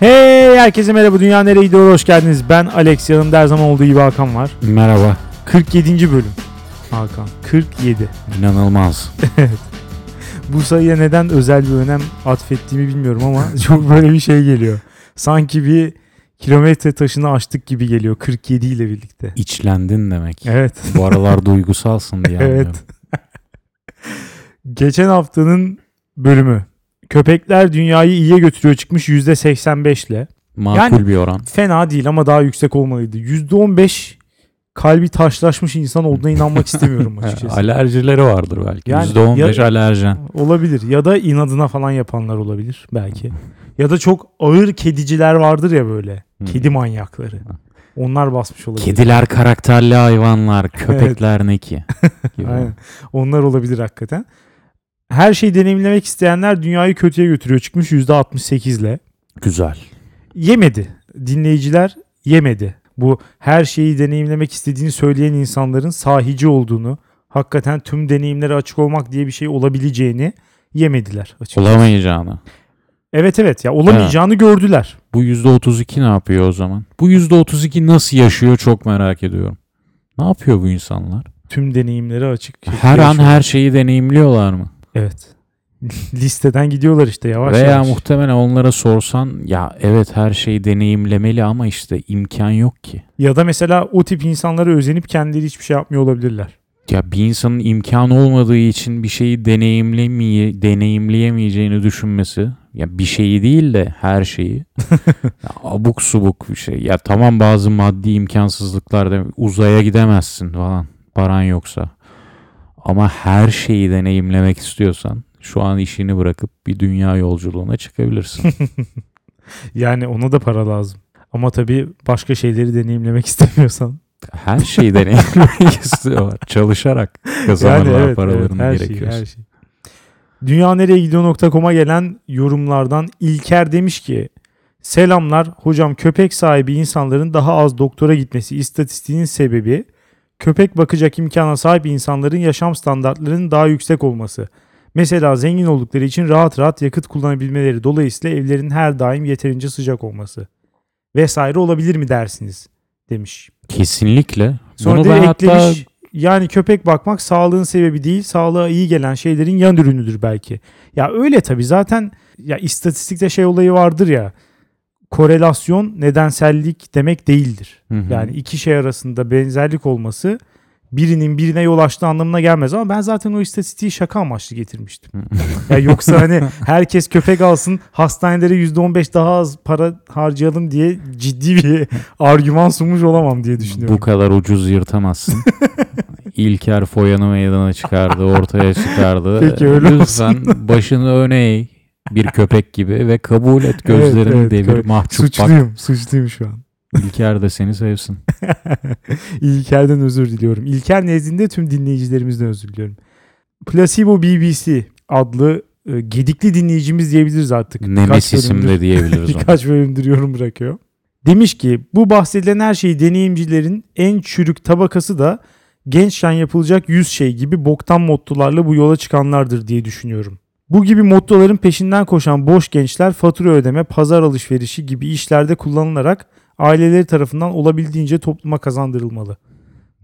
Hey herkese merhaba Dünya Nereye Gidiyor hoş geldiniz. Ben Alex yanımda her zaman olduğu gibi Hakan var. Merhaba. 47. bölüm. Hakan 47. İnanılmaz. Bu sayıya neden özel bir önem atfettiğimi bilmiyorum ama çok böyle bir şey geliyor. Sanki bir kilometre taşını aştık gibi geliyor 47 ile birlikte. İçlendin demek. Evet. Bu aralar duygusalsın diye Evet. anlıyorum. Geçen haftanın bölümü. Köpekler dünyayı iyiye götürüyor çıkmış %85 ile. Makul Yani- bir oran. Fena değil ama daha yüksek olmalıydı. %15 kalbi taşlaşmış insan olduğuna inanmak istemiyorum açıkçası. Alerjileri vardır belki. Yani %15 ya- alerjen. Olabilir ya da inadına falan yapanlar olabilir belki. Ya da çok ağır kediciler vardır ya böyle. Kedi manyakları. Onlar basmış olabilir. Kediler karakterli hayvanlar, köpekler ne ki? Aynen. Onlar olabilir hakikaten. Her şeyi deneyimlemek isteyenler dünyayı kötüye götürüyor çıkmış %68 ile. Güzel. Yemedi. Dinleyiciler yemedi. Bu her şeyi deneyimlemek istediğini söyleyen insanların sahici olduğunu, hakikaten tüm deneyimlere açık olmak diye bir şey olabileceğini yemediler açıkçası. Olamayacağını. Evet evet ya olamayacağını gördüler. Bu %32 ne yapıyor o zaman? Bu %32 nasıl yaşıyor çok merak ediyorum. Ne yapıyor bu insanlar? Tüm deneyimlere açık. Her an yaşıyor. her şeyi deneyimliyorlar mı? Evet. Listeden gidiyorlar işte yavaş Veya yavaş. muhtemelen onlara sorsan ya evet her şeyi deneyimlemeli ama işte imkan yok ki. Ya da mesela o tip insanlara özenip kendileri hiçbir şey yapmıyor olabilirler. Ya bir insanın imkan olmadığı için bir şeyi deneyimlemeye, deneyimleyemeyeceğini düşünmesi ya bir şeyi değil de her şeyi ya abuk subuk bir şey. Ya tamam bazı maddi imkansızlıklar da uzaya gidemezsin falan paran yoksa. Ama her şeyi deneyimlemek istiyorsan şu an işini bırakıp bir dünya yolculuğuna çıkabilirsin. Yani ona da para lazım. Ama tabii başka şeyleri deneyimlemek istemiyorsan. Her şeyi deneyimlemek istiyorlar. Çalışarak kazanırlar paralarını her şey, gerekiyor. her şey. Dünya nereye gidiyor.com'a gelen yorumlardan İlker demiş ki Selamlar hocam köpek sahibi insanların daha az doktora gitmesi istatistiğinin sebebi köpek bakacak imkana sahip insanların yaşam standartlarının daha yüksek olması. Mesela zengin oldukları için rahat rahat yakıt kullanabilmeleri dolayısıyla evlerin her daim yeterince sıcak olması vesaire olabilir mi dersiniz demiş. Kesinlikle. Sonra Bunu da ben hatta eklemiş yani köpek bakmak sağlığın sebebi değil sağlığa iyi gelen şeylerin yan ürünüdür belki. Ya öyle tabii zaten ya istatistikte şey olayı vardır ya korelasyon nedensellik demek değildir. Hı hı. Yani iki şey arasında benzerlik olması birinin birine yol açtığı anlamına gelmez ama ben zaten o istatistiği şaka amaçlı getirmiştim. ya yoksa hani herkes köpek alsın hastanelere %15 daha az para harcayalım diye ciddi bir argüman sunmuş olamam diye düşünüyorum. bu kadar ucuz yırtamazsın. İlker foyanı meydana çıkardı, ortaya çıkardı. Peki, öyle Lütfen başını öne eğ bir köpek gibi ve kabul et gözlerini Evet, evet, devir mahcup bak. Suçluyum, suçluyum şu an. İlker de seni sevsin. İlker'den özür diliyorum. İlker nezdinde tüm dinleyicilerimizden özür diliyorum. Placebo BBC adlı e, gedikli dinleyicimiz diyebiliriz artık. Nemesisim de diyebiliriz. Birkaç bölümdür yorum bırakıyor. Demiş ki bu bahsedilen her şeyi deneyimcilerin en çürük tabakası da gençken yapılacak 100 şey gibi boktan mottolarla bu yola çıkanlardır diye düşünüyorum. Bu gibi mottoların peşinden koşan boş gençler fatura ödeme, pazar alışverişi gibi işlerde kullanılarak aileleri tarafından olabildiğince topluma kazandırılmalı.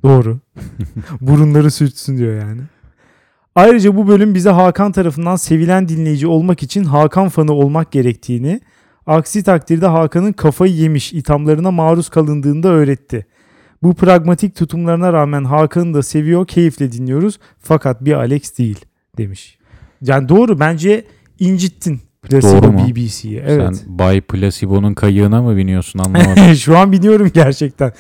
Doğru. Burunları sürtsün diyor yani. Ayrıca bu bölüm bize Hakan tarafından sevilen dinleyici olmak için Hakan fanı olmak gerektiğini, aksi takdirde Hakan'ın kafayı yemiş ithamlarına maruz kalındığında öğretti. Bu pragmatik tutumlarına rağmen Hakan'ı da seviyor, keyifle dinliyoruz fakat bir Alex değil demiş. Yani doğru bence incittin Placebo Doğru mu? BBC'yi. Evet. Sen Bay Placebo'nun kayığına mı biniyorsun anlamadım. Şu an biliyorum gerçekten.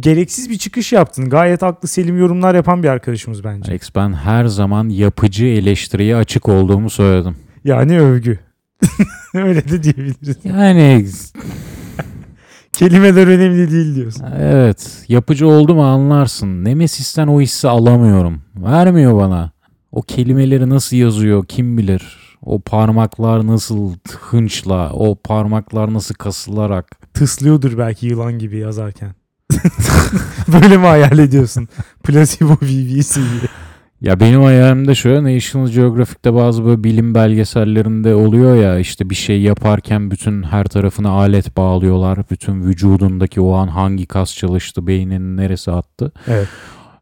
Gereksiz bir çıkış yaptın. Gayet haklı selim yorumlar yapan bir arkadaşımız bence. Alex ben her zaman yapıcı eleştiriye açık olduğumu söyledim. Yani övgü. Öyle de diyebiliriz. Yani Kelimeler önemli değil diyorsun. evet yapıcı oldu mu anlarsın. Nemesis'ten o hissi alamıyorum. Vermiyor bana. O kelimeleri nasıl yazıyor kim bilir. O parmaklar nasıl hınçla, o parmaklar nasıl kasılarak. Tıslıyordur belki yılan gibi yazarken. Böyle mi hayal ediyorsun? Placebo BBC'yi. Ya benim hayalimde şu National Geographic'te bazı böyle bilim belgesellerinde oluyor ya işte bir şey yaparken bütün her tarafına alet bağlıyorlar. Bütün vücudundaki o an hangi kas çalıştı, beyninin neresi attı. Evet.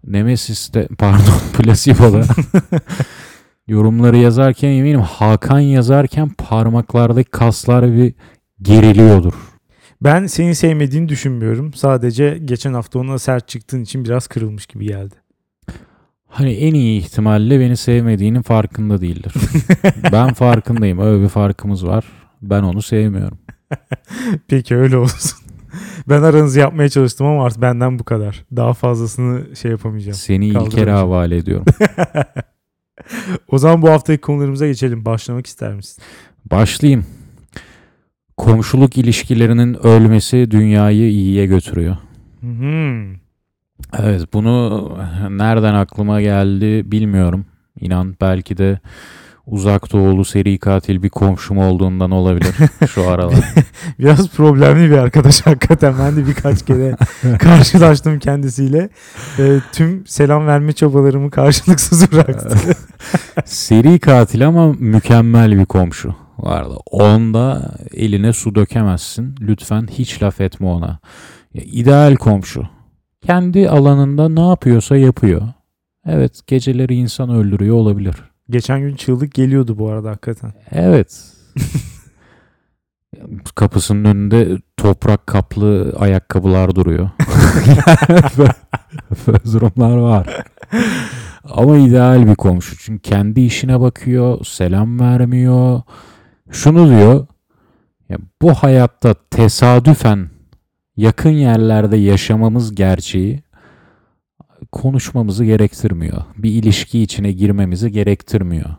Nemesis'te pardon Placebo'da yorumları yazarken eminim Hakan yazarken parmaklardaki kaslar bir geriliyordur. Ben seni sevmediğini düşünmüyorum. Sadece geçen hafta ona sert çıktığın için biraz kırılmış gibi geldi. Hani en iyi ihtimalle beni sevmediğinin farkında değildir. ben farkındayım. Öyle bir farkımız var. Ben onu sevmiyorum. Peki öyle olsun. Ben aranızı yapmaya çalıştım ama artık benden bu kadar. Daha fazlasını şey yapamayacağım. Seni İlker'e havale ediyorum. o zaman bu haftaki konularımıza geçelim. Başlamak ister misin? Başlayayım. Komşuluk ilişkilerinin ölmesi dünyayı iyiye götürüyor. Hmm. Evet bunu nereden aklıma geldi bilmiyorum. İnan belki de uzak doğulu seri katil bir komşum olduğundan olabilir şu aralar. Biraz problemli bir arkadaş hakikaten. Ben de birkaç kere karşılaştım kendisiyle. Ee, tüm selam verme çabalarımı karşılıksız bıraktı. Seri katil ama mükemmel bir komşu vardı. Onda eline su dökemezsin. Lütfen hiç laf etme ona. Ya, ideal komşu. Kendi alanında ne yapıyorsa yapıyor. Evet geceleri insan öldürüyor olabilir. Geçen gün çığlık geliyordu bu arada hakikaten. Evet. Kapısının önünde toprak kaplı ayakkabılar duruyor. böyle, durumlar var. Ama ideal bir komşu. Çünkü kendi işine bakıyor, selam vermiyor. Şunu diyor. Ya bu hayatta tesadüfen yakın yerlerde yaşamamız gerçeği konuşmamızı gerektirmiyor. Bir ilişki içine girmemizi gerektirmiyor.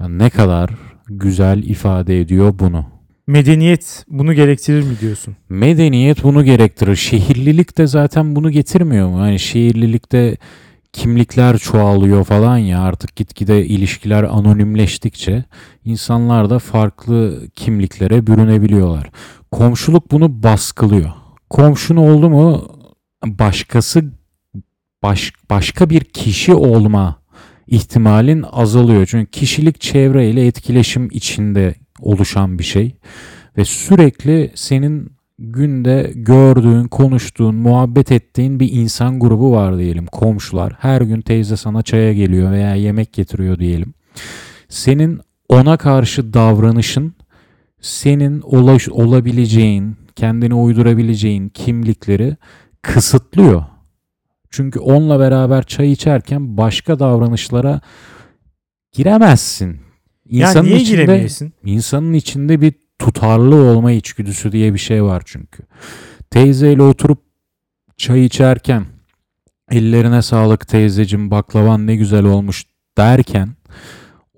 Yani ne kadar güzel ifade ediyor bunu. Medeniyet bunu gerektirir mi diyorsun? Medeniyet bunu gerektirir. Şehirlilik de zaten bunu getirmiyor mu? Yani şehirlilikte kimlikler çoğalıyor falan ya artık gitgide ilişkiler anonimleştikçe insanlar da farklı kimliklere bürünebiliyorlar. Komşuluk bunu baskılıyor. Komşun oldu mu başkası baş, başka bir kişi olma ihtimalin azalıyor. Çünkü kişilik çevreyle etkileşim içinde oluşan bir şey ve sürekli senin günde gördüğün, konuştuğun, muhabbet ettiğin bir insan grubu var diyelim. Komşular. Her gün teyze sana çaya geliyor veya yemek getiriyor diyelim. Senin ona karşı davranışın senin olabileceğin, kendine uydurabileceğin kimlikleri kısıtlıyor. Çünkü onunla beraber çay içerken başka davranışlara giremezsin. yani niye giremeyesin? İnsanın içinde bir tutarlı olma içgüdüsü diye bir şey var çünkü. Teyzeyle oturup çay içerken ellerine sağlık teyzecim baklavan ne güzel olmuş derken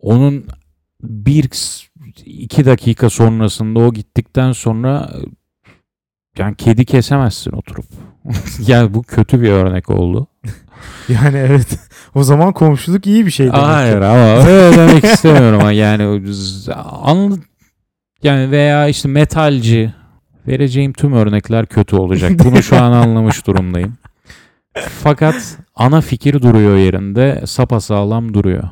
onun bir iki dakika sonrasında o gittikten sonra yani kedi kesemezsin oturup. yani bu kötü bir örnek oldu. Yani evet. O zaman komşuluk iyi bir şey demek. Hayır ama öyle demek istemiyorum yani anlı yani veya işte metalci vereceğim tüm örnekler kötü olacak. Bunu şu an anlamış durumdayım. Fakat ana fikir duruyor yerinde, sapasağlam duruyor.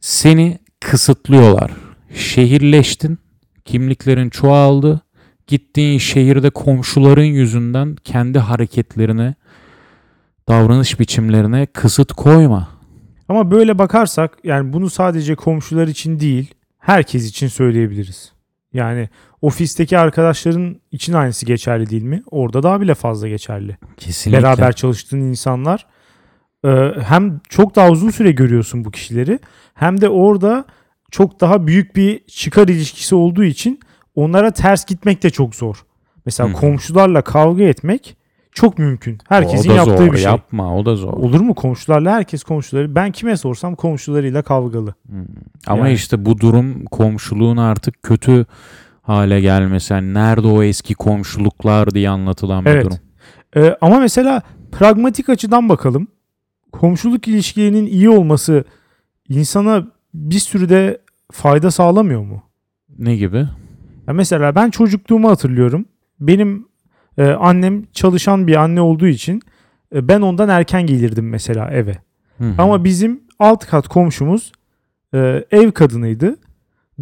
Seni kısıtlıyorlar. Şehirleştin, kimliklerin çoğaldı. Gittiğin şehirde komşuların yüzünden kendi hareketlerine, davranış biçimlerine kısıt koyma. Ama böyle bakarsak yani bunu sadece komşular için değil, herkes için söyleyebiliriz. Yani ofisteki arkadaşların için aynısı geçerli değil mi? Orada daha bile fazla geçerli. Kesinlikle. Beraber çalıştığın insanlar e, hem çok daha uzun süre görüyorsun bu kişileri hem de orada çok daha büyük bir çıkar ilişkisi olduğu için onlara ters gitmek de çok zor. Mesela Hı. komşularla kavga etmek çok mümkün. Herkesin o da yaptığı zor, bir şey. Yapma o da zor. Olur mu komşularla? Herkes komşuları. Ben kime sorsam komşularıyla kavgalı. Hmm. Ama Yani. işte bu durum komşuluğun artık kötü hale gelmesi. Yani nerede o eski komşuluklar diye anlatılan bir Evet. durum. Ee, ama mesela pragmatik açıdan bakalım. Komşuluk ilişkilerinin iyi olması insana bir sürü de fayda sağlamıyor mu? Ne gibi? Ya mesela ben çocukluğumu hatırlıyorum. Benim e, annem çalışan bir anne olduğu için e, ben ondan erken gelirdim mesela eve. Hı hı. Ama bizim alt kat komşumuz e, ev kadınıydı.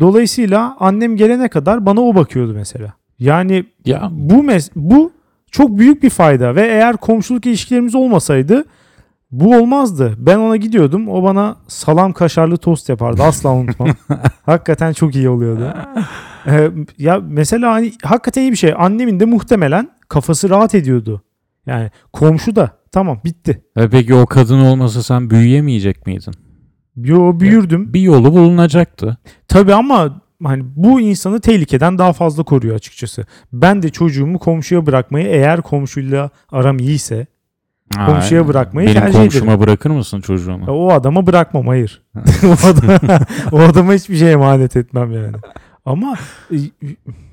Dolayısıyla annem gelene kadar bana o bakıyordu mesela. Yani Ya bu mes- bu çok büyük bir fayda ve eğer komşuluk ilişkilerimiz olmasaydı bu olmazdı. Ben ona gidiyordum. O bana salam kaşarlı tost yapardı. Asla unutmam. hakikaten çok iyi oluyordu. Ee, ya mesela hani hakikaten iyi bir şey. Annemin de muhtemelen kafası rahat ediyordu. Yani komşu da tamam bitti. e peki o kadın olmasa sen büyüyemeyecek miydin? Yo büyürdüm. Bir yolu bulunacaktı. Tabii ama hani bu insanı tehlikeden daha fazla koruyor açıkçası. Ben de çocuğumu komşuya bırakmayı eğer komşuyla aram iyiyse Komşuya Ha, bırakmayı Benim tercih komşuma bırakır mısın çocuğumu? Ya O adama bırakmam hayır. o, adama, o adama hiçbir şey emanet etmem yani. Ama e,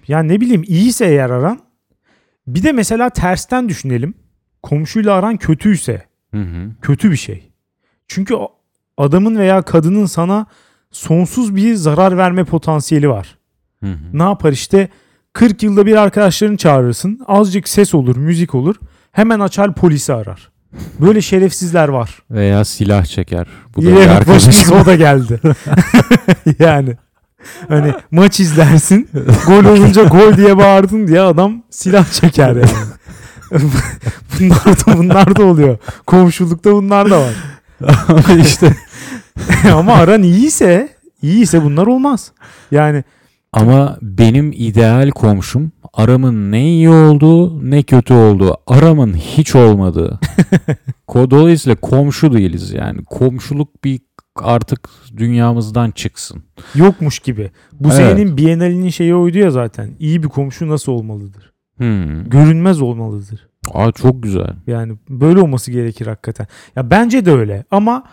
ya ne bileyim iyiyse eğer aran bir de mesela tersten düşünelim. Komşuyla aran kötüyse Hı hı. kötü bir şey. Çünkü adamın veya kadının sana sonsuz bir zarar verme potansiyeli var. Hı hı. Ne yapar işte 40 yılda bir arkadaşlarını çağırırsın. Azıcık ses olur, müzik olur. Hemen açar polisi arar. Böyle şerefsizler var. Veya silah çeker. Bu da bak başımıza o da geldi. yani hani maç izlersin gol olunca gol diye bağırdın diye adam silah çeker yani. bunlar da bunlar da oluyor. Komşulukta bunlar da var. Ama işte Ama aran iyiyse iyiyse bunlar olmaz. Yani Ama benim ideal komşum aramın ne iyi olduğu ne kötü olduğu. Aramın hiç olmadığı. Dolayısıyla komşu değiliz yani. Komşuluk bir artık dünyamızdan çıksın. yokmuş gibi. Bu Evet. senenin Biennale'nin şeyi oydu ya zaten. İyi bir komşu nasıl olmalıdır? Hmm. Görünmez olmalıdır. Aa, çok güzel. Yani böyle olması gerekir hakikaten. Ya bence de öyle ama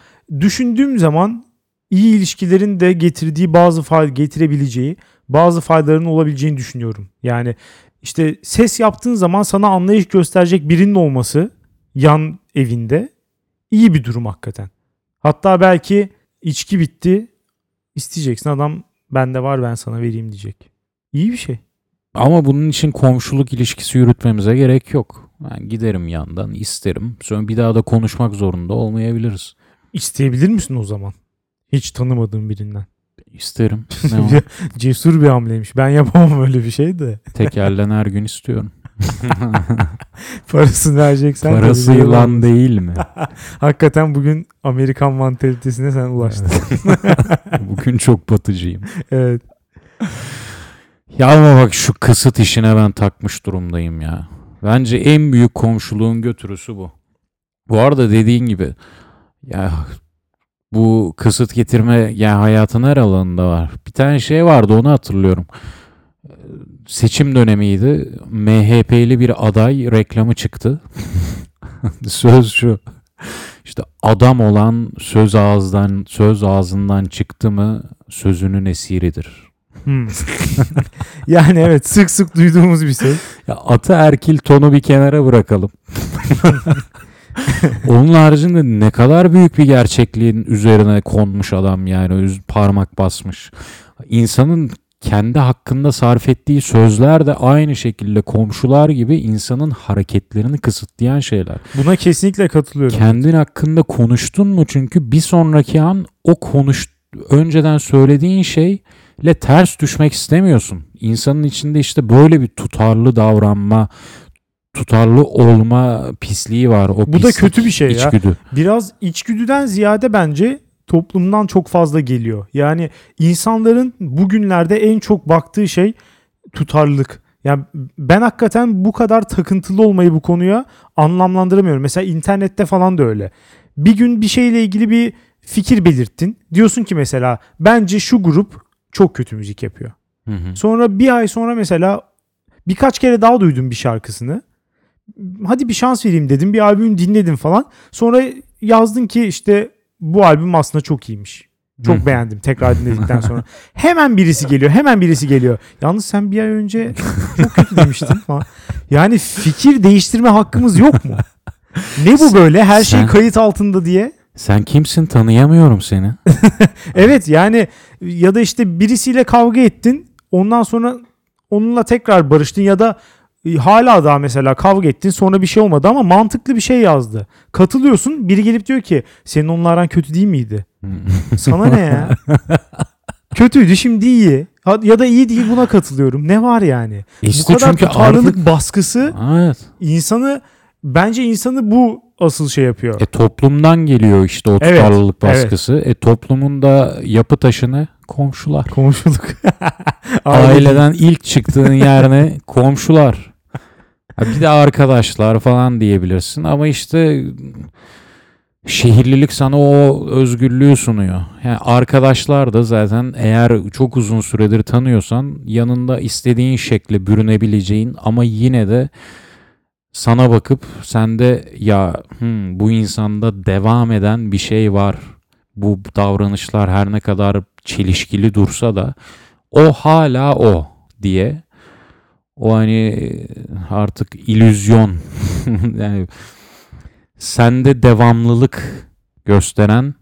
düşündüğüm zaman iyi ilişkilerin de getirdiği bazı fayda getirebileceği bazı faydaların olabileceğini düşünüyorum. Yani işte ses yaptığın zaman sana anlayış gösterecek birinin olması yan evinde iyi bir durum hakikaten. Hatta belki içki bitti isteyeceksin adam bende var ben sana vereyim diyecek. İyi bir şey. Ama bunun için komşuluk ilişkisi yürütmemize gerek yok. Ben giderim yandan isterim. Sonra bir daha da konuşmak zorunda olmayabiliriz. İsteyebilir misin o zaman? Hiç tanımadığın birinden. İsterim. Ne o? Cesur bir hamleymiş. Ben yapamam öyle bir şey de. Tekerlen her gün istiyorum. Parasını vereceksen. tabii Parasıyla yapamam. değil mi? Hakikaten bugün Amerikan mantalitesine sen ulaştın. Bugün çok batıcıyım. evet. Ya ama bak şu kısıt işine ben takmış durumdayım ya. Bence en büyük komşuluğun götürüsü bu. Bu arada dediğin gibi ya bu kısıt getirme ya hayatın her alanında var. Bir tane şey vardı onu hatırlıyorum. Seçim dönemiydi. MHP'li bir aday reklamı çıktı. Söz şu. İşte adam olan söz ağızdan söz ağzından çıktı mı sözünün esiridir. Hmm. yani evet sık sık duyduğumuz bir söz. Ya ataerkil tonu bir kenara bırakalım. Onun haricinde ne kadar büyük bir gerçekliğin üzerine konmuş adam yani parmak basmış. İnsanın kendi hakkında sarf ettiği sözler de aynı şekilde komşular gibi insanın hareketlerini kısıtlayan şeyler. Buna kesinlikle katılıyorum. Kendin hakkında konuştun mu çünkü bir sonraki an o konuş önceden söylediğin şeyle ters düşmek istemiyorsun. İnsanın içinde işte böyle bir tutarlı davranma, tutarlı olma pisliği var. O Bu da kötü bir şey ya. içgüdü. Biraz içgüdüden ziyade bence toplumdan çok fazla geliyor. Yani insanların bugünlerde en çok baktığı şey tutarlılık. Yani ben hakikaten bu kadar takıntılı olmayı bu konuya anlamlandıramıyorum. Mesela internette falan da öyle. Bir gün bir şeyle ilgili bir fikir belirttin. Diyorsun ki mesela bence şu grup çok kötü müzik yapıyor. Hı hı. Sonra bir ay sonra mesela birkaç kere daha duydum bir şarkısını. Hadi bir şans vereyim dedim. Bir albüm dinledim falan. Sonra yazdın ki işte bu albüm aslında çok iyiymiş. Çok beğendim tekrar dinledikten sonra. Hemen birisi geliyor. Hemen birisi geliyor. Yalnız sen bir ay önce çok kötü demiştin falan. Yani fikir değiştirme hakkımız yok mu? Ne bu böyle? Her şey Sen- kayıt altında diye. Sen kimsin tanıyamıyorum seni. Evet yani ya da işte birisiyle kavga ettin. Ondan sonra onunla tekrar barıştın ya da Hala daha mesela kavga ettin sonra bir şey olmadı ama mantıklı bir şey yazdı. Katılıyorsun biri gelip diyor ki senin onlardan kötü değil miydi? Sana ne ya? Kötüydü şimdi iyi. Ya da iyi değil buna katılıyorum. Ne var yani? İşte bu kadar çünkü tutarlılık artık baskısı Evet. insanı bence insanı bu asıl şey yapıyor. E toplumdan geliyor işte o Evet, tutarlılık evet. baskısı. E toplumun da yapı taşını komşular. Komşuluk. Aileden ilk çıktığın yer ne? Komşular. Bir de arkadaşlar falan diyebilirsin ama işte şehirlilik sana o özgürlüğü sunuyor. Yani arkadaşlar da zaten eğer çok uzun süredir tanıyorsan yanında istediğin şekle bürünebileceğin ama yine de sana bakıp sende ya hmm, bu insanda devam eden bir şey var. Bu davranışlar her ne kadar çelişkili dursa da o hala o diye o hani artık illüzyon. Yani sende devamlılık gösteren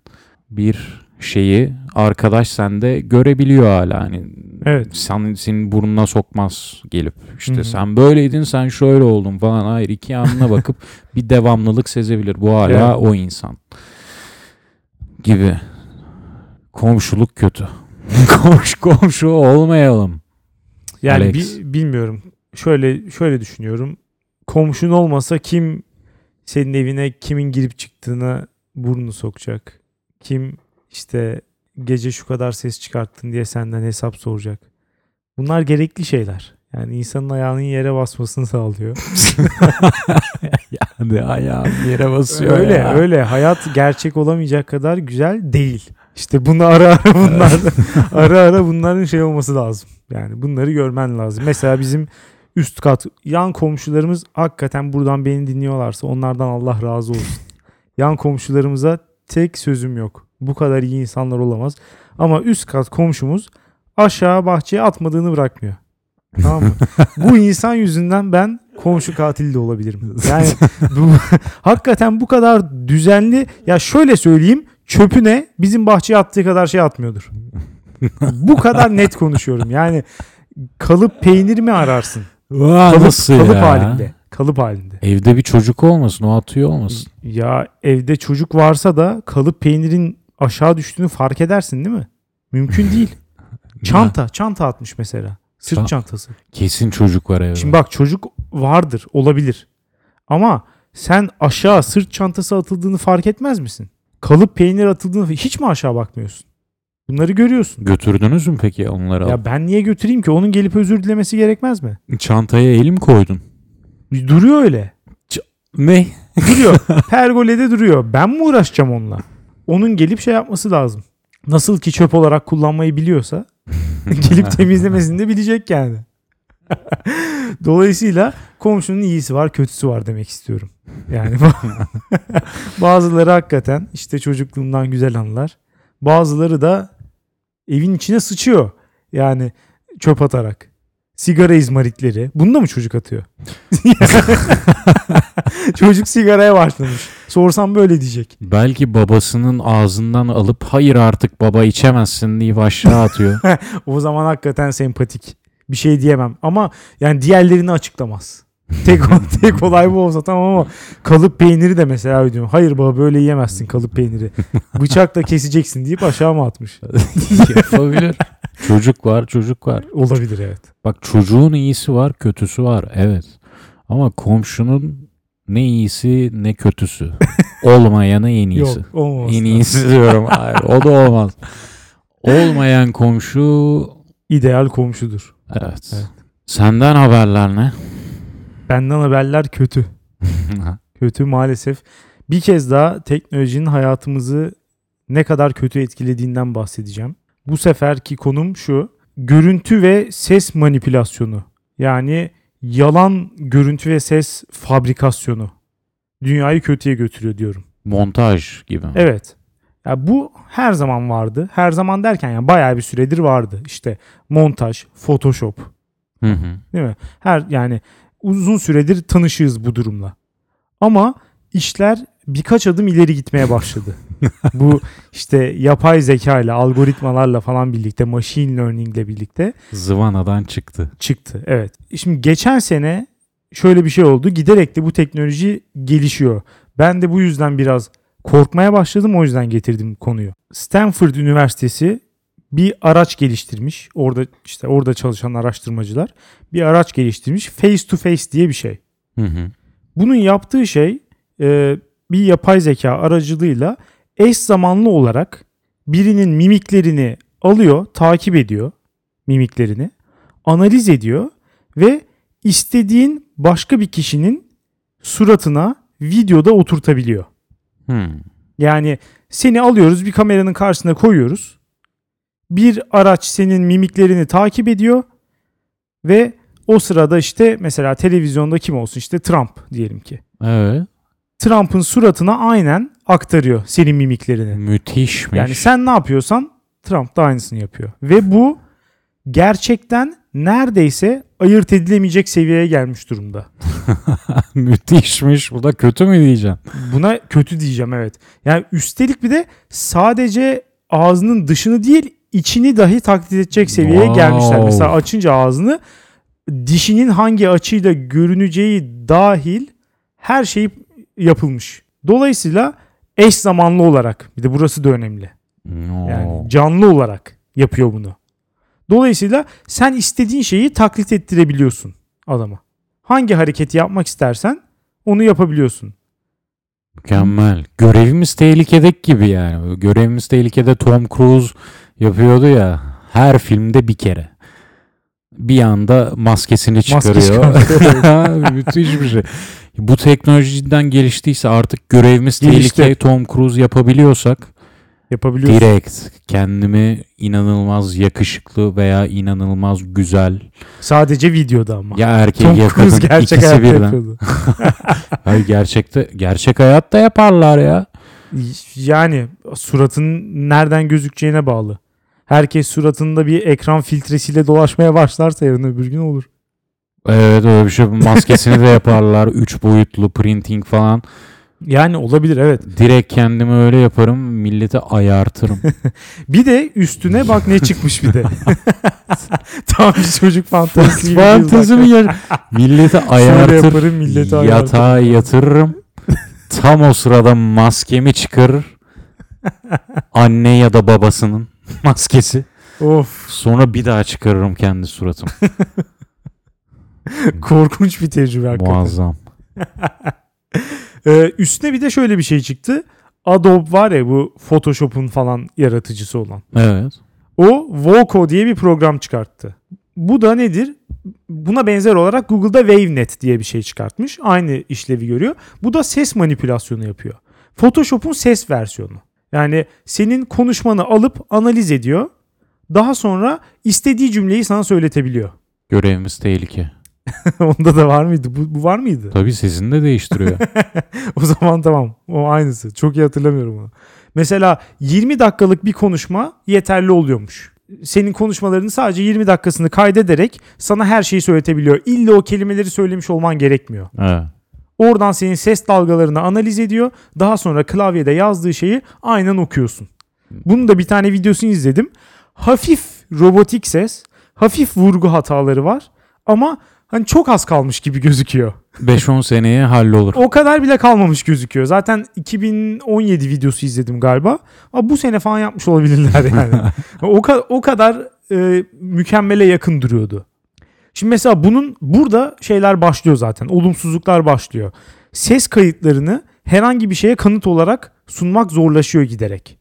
bir şeyi arkadaş sende görebiliyor hala. Hani Evet. sen, senin burnuna sokmaz gelip. İşte Hı hı. sen böyleydin sen şöyle oldun falan. Hayır iki yanına bakıp bir devamlılık sezebilir. Bu hala Evet. o insan gibi. Komşuluk kötü. Komşu komşu olmayalım Yani Alex. bi- bilmiyorum. Şöyle şöyle düşünüyorum. Komşun olmasa kim senin evine kimin girip çıktığına burnunu sokacak? Kim işte gece şu kadar ses çıkarttın diye senden hesap soracak? Bunlar gerekli şeyler. Yani insanın ayağının yere basmasını sağlıyor. yani ayağım yere basıyor öyle ya. öyle. Hayat gerçek olamayacak kadar güzel değil. İşte bunu ara ara bunlar ara ara bunların şey olması lazım. Yani bunları görmen lazım. Mesela bizim üst kat yan komşularımız hakikaten buradan beni dinliyorlarsa onlardan Allah razı olsun. Yan komşularımıza tek sözüm yok. Bu kadar iyi insanlar olamaz. Ama üst kat komşumuz aşağı bahçeye atmadığını bırakmıyor. Tamam mı? Bu insan yüzünden ben komşu katili de olabilirim. Yani bu, hakikaten bu kadar düzenli ya şöyle söyleyeyim çöpüne bizim bahçeye attığı kadar şey atmıyordur. bu kadar net konuşuyorum. Yani kalıp peynir mi ararsın? Vay, Kalıp, nasıl kalıp ya? halinde. Kalıp halinde. Evde bir çocuk olmasın o atıyor olmasın. Ya evde çocuk varsa da kalıp peynirin aşağı düştüğünü fark edersin değil mi? Mümkün değil. Çanta, çanta atmış mesela. Sırt Ça- çantası. Kesin çocuk var evde. Şimdi bak çocuk vardır, olabilir. Ama sen aşağı sırt çantası atıldığını fark etmez misin? Kalıp peynir atıldığını hiç mi aşağı bakmıyorsun? Bunları görüyorsun. Götürdünüz mü peki onları? Ya ben niye götüreyim ki? Onun gelip özür dilemesi gerekmez mi? Çantaya elim koydun. Duruyor öyle. Ne? Duruyor. Pergolede duruyor. Ben mi uğraşacağım onunla? Onun gelip şey yapması lazım. Nasıl ki çöp olarak kullanmayı biliyorsa gelip temizlemesini de bilecek yani. Dolayısıyla komşunun iyisi var, kötüsü var demek istiyorum. Yani bazıları hakikaten işte çocukluğundan güzel anılar. Bazıları da evin içine sıçıyor. Yani çöp atarak. Sigara izmaritleri. Bunu da mı çocuk atıyor? çocuk sigaraya başlamış. Sorsam böyle diyecek. Belki babasının ağzından alıp hayır artık baba içemezsin deyip aşağı atıyor. O zaman hakikaten sempatik. Bir şey diyemem. Ama yani diğerlerini açıklamaz. Tek, tek olay bu olsa tamam ama kalıp peyniri de mesela öyle diyorum. Hayır baba böyle yiyemezsin kalıp peyniri. Bıçakla keseceksin deyip aşağı mı atmış? Yapabilir. Çocuk var çocuk var. Olabilir evet. Bak çocuğun iyisi var kötüsü var evet. Ama komşunun ne iyisi ne kötüsü. Olmayanı en iyisi. Yok olmaz. En iyisi diyorum. Hayır, o da olmaz. Olmayan komşu İdeal komşudur. evet. Evet. Senden haberler ne? Benden haberler kötü. Kötü maalesef. Bir kez daha teknolojinin hayatımızı ne kadar kötü etkilediğinden bahsedeceğim. Bu seferki konum şu. Görüntü ve ses manipülasyonu. Yani yalan görüntü ve ses fabrikasyonu. Dünyayı kötüye götürüyor diyorum. Montaj gibi. Evet. Ya bu her zaman vardı. Her zaman derken yani bayağı bir süredir vardı. İşte montaj, Photoshop, Hı hı. Değil mi? Her yani uzun süredir tanışığız bu durumla. Ama işler birkaç adım ileri gitmeye başladı. bu işte yapay zeka ile algoritmalarla falan birlikte machine learning ile birlikte Zıvanadan çıktı. çıktı. Evet. Şimdi geçen sene şöyle bir şey oldu. Giderek de bu teknoloji gelişiyor. Ben de bu yüzden biraz korkmaya başladım. O yüzden getirdim konuyu. Stanford Üniversitesi bir araç geliştirmiş. Orada işte orada çalışan araştırmacılar bir araç geliştirmiş. Face to face diye bir şey. Hı hı. Bunun yaptığı şey e, bir yapay zeka aracılığıyla eş zamanlı olarak birinin mimiklerini alıyor, takip ediyor mimiklerini, analiz ediyor ve istediğin başka bir kişinin suratına videoda oturtabiliyor. Hı. Yani seni alıyoruz bir kameranın karşısına koyuyoruz. Bir araç senin mimiklerini takip ediyor ve o sırada işte mesela televizyonda kim olsun işte Trump diyelim ki. Evet. Trump'ın suratına aynen aktarıyor senin mimiklerini. Müthişmiş. Yani sen ne yapıyorsan Trump da aynısını yapıyor. Ve bu gerçekten neredeyse ayırt edilemeyecek seviyeye gelmiş durumda. Müthişmiş. Bu da kötü mü diyeceğim? Buna kötü diyeceğim evet. Yani üstelik bir de sadece ağzının dışını değil içini dahi taklit edecek seviyeye Wow. gelmişler. Mesela açınca ağzını dişinin hangi açıyla görüneceği dahil her şey yapılmış. Dolayısıyla eş zamanlı olarak bir de burası da önemli. Yani canlı olarak yapıyor bunu. Dolayısıyla sen istediğin şeyi taklit ettirebiliyorsun adama. Hangi hareketi yapmak istersen onu yapabiliyorsun. Mükemmel. Görevimiz tehlikedeki gibi yani. Görevimiz tehlikede Tom Cruise yapıyordu ya. Her filmde bir kere. Bir anda maskesini Maske çıkarıyor. Müthiş bir şey. Bu teknolojiden geliştiyse artık görevimiz Gelişti. Tom Cruise yapabiliyorsak Yapabiliyorsun. direkt kendimi inanılmaz yakışıklı veya inanılmaz güzel Sadece videoda ama. ya erkek Tom ya Cruise kadın gerçek ikisi birden. Hayır gerçekte gerçek hayatta yaparlar ya. Yani suratın nereden gözükeceğine bağlı. Herkes suratında bir ekran filtresiyle dolaşmaya başlarsa yarın öbür gün olur. Evet öyle bir şey. Maskesini de yaparlar. Üç boyutlu printing falan. Yani olabilir evet. Direkt kendimi öyle yaparım. Millete ayartırım. Bir de üstüne bak ne çıkmış bir de. Tam bir çocuk fantezisi gibi. Fantezi mi? Millete Şöyle ayartır. yaparım millete Yatağa ayartırım. yatırırım. Tam o sırada maskemi çıkarır. Anne ya da babasının maskesi. Of Sonra bir daha çıkarırım kendi suratımı. korkunç bir tecrübe hakikaten. Muazzam. Ee, üstüne bir de şöyle bir şey çıktı. Adobe var ya bu Photoshop'un falan yaratıcısı olan. Evet. O Voco diye bir program çıkarttı. Bu da nedir? Buna benzer olarak Google'da WaveNet diye bir şey çıkartmış. Aynı işlevi görüyor. Bu da ses manipülasyonu yapıyor. Photoshop'un ses versiyonu. Yani senin konuşmanı alıp analiz ediyor. Daha sonra istediği cümleyi sana söyletebiliyor. Görevimiz tehlike. Onda da var mıydı? Bu, bu var mıydı? Tabii sesini de değiştiriyor. o zaman tamam. O aynısı. Çok iyi hatırlamıyorum onu. Mesela 20 dakikalık bir konuşma yeterli oluyormuş. Senin konuşmalarını sadece 20 dakikasını kaydederek sana her şeyi söyletebiliyor. İlla o kelimeleri söylemiş olman gerekmiyor. evet. Oradan senin ses dalgalarını analiz ediyor. Daha sonra klavyede yazdığı şeyi aynen okuyorsun. Bunun da bir tane videosunu izledim. Hafif robotik ses, hafif vurgu hataları var ama hani çok az kalmış gibi gözüküyor. 5-10 seneye hallolur. O kadar bile kalmamış gözüküyor. Zaten 2017 videosu izledim galiba. Ama bu sene falan yapmış olabilirler yani. o, ka- o kadar e, mükemmele yakın duruyordu. Şimdi mesela bunun burada şeyler başlıyor zaten. Olumsuzluklar başlıyor. Ses kayıtlarını herhangi bir şeye kanıt olarak sunmak zorlaşıyor giderek.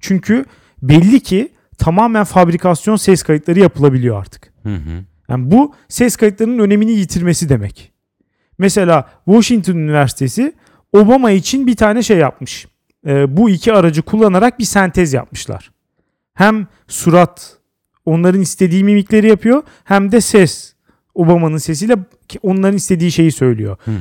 Çünkü belli ki tamamen fabrikasyon ses kayıtları yapılabiliyor artık. Hı hı. Yani bu ses kayıtlarının önemini yitirmesi demek. Mesela Washington Üniversitesi Obama için bir tane şey yapmış. Ee, bu iki aracı kullanarak bir sentez yapmışlar. Hem surat onların istediği mimikleri yapıyor hem de ses Obama'nın sesiyle onların istediği şeyi söylüyor. Hı hı.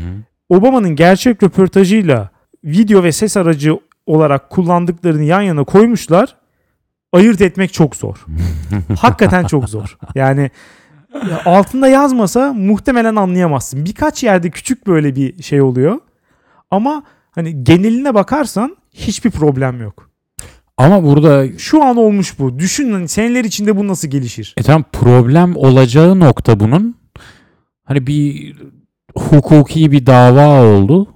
Obama'nın gerçek röportajıyla video ve ses aracı olarak kullandıklarını yan yana koymuşlar. Ayırt etmek çok zor. Hakikaten çok zor. Yani ya altında yazmasa muhtemelen anlayamazsın. Birkaç yerde küçük böyle bir şey oluyor. Ama hani geneline bakarsan hiçbir problem yok. Ama burada Şu an olmuş bu. Düşün hani seneler içinde bu nasıl gelişir? e tam problem olacağı nokta bunun hani bir hukuki bir dava oldu.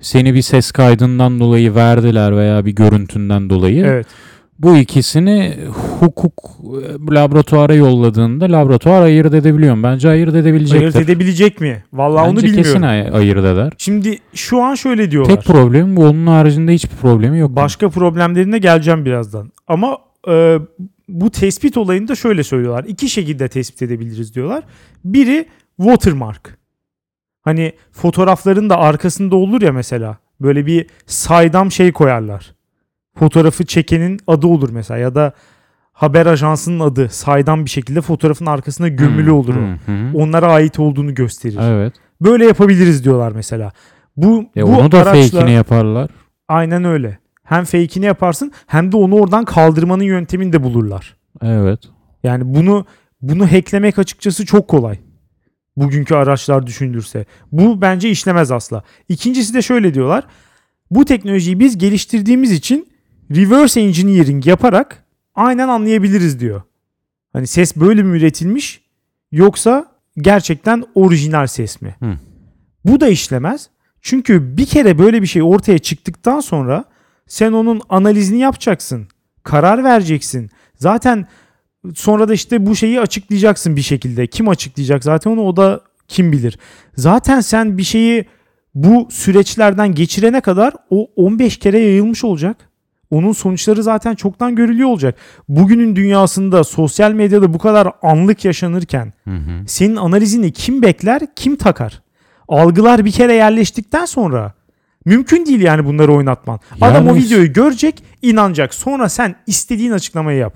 Seni bir ses kaydından dolayı verdiler veya bir görüntünden dolayı. Evet. Bu ikisini hukuk e, laboratuvara yolladığında laboratuvar ayırt edebiliyorum. Bence ayırt edebilecektir. Ayırt edebilecek mi? Vallahi onu Bence bilmiyorum. kesin ay- ayırt eder. Şimdi şu an şöyle diyorlar. Tek problemi bu. Onun haricinde hiçbir problemi yok. Başka problemlerine geleceğim birazdan. Ama e, bu tespit olayını da şöyle söylüyorlar. İki şekilde tespit edebiliriz diyorlar. Biri watermark. Hani fotoğrafların da arkasında olur ya mesela. Böyle bir saydam şey koyarlar. Fotoğrafı çekenin adı olur mesela ya da haber ajansının adı saydam bir şekilde fotoğrafın arkasına gömülü Hmm, olur o. hmm, hmm. Onlara ait olduğunu gösterir. Evet. Böyle yapabiliriz diyorlar mesela. Bu E bu onu da araçla- fake'ini yaparlar. Aynen öyle. Hem fake'ini yaparsın hem de onu oradan kaldırmanın yöntemini de bulurlar. Evet. Yani bunu bunu hacklemek açıkçası çok kolay. Bugünkü araçlar düşünülürse. Bu bence işlemez asla. İkincisi de şöyle diyorlar. Bu teknolojiyi biz geliştirdiğimiz için reverse engineering yaparak aynen anlayabiliriz diyor. Hani ses böyle mi üretilmiş yoksa gerçekten orijinal ses mi? Hı. Bu da işlemez. Çünkü bir kere böyle bir şey ortaya çıktıktan sonra sen onun analizini yapacaksın. Karar vereceksin. Zaten sonra da işte bu şeyi açıklayacaksın bir şekilde. Kim açıklayacak zaten onu o da kim bilir. Zaten sen bir şeyi bu süreçlerden geçirene kadar o 15 kere yayılmış olacak. Onun sonuçları zaten çoktan görülüyor olacak. Bugünün dünyasında sosyal medyada bu kadar anlık yaşanırken Hı hı. senin analizini kim bekler, kim takar? Algılar bir kere yerleştikten sonra mümkün değil yani bunları oynatman. Adam o Yani- videoyu görecek, inanacak. Sonra sen istediğin açıklamayı yap.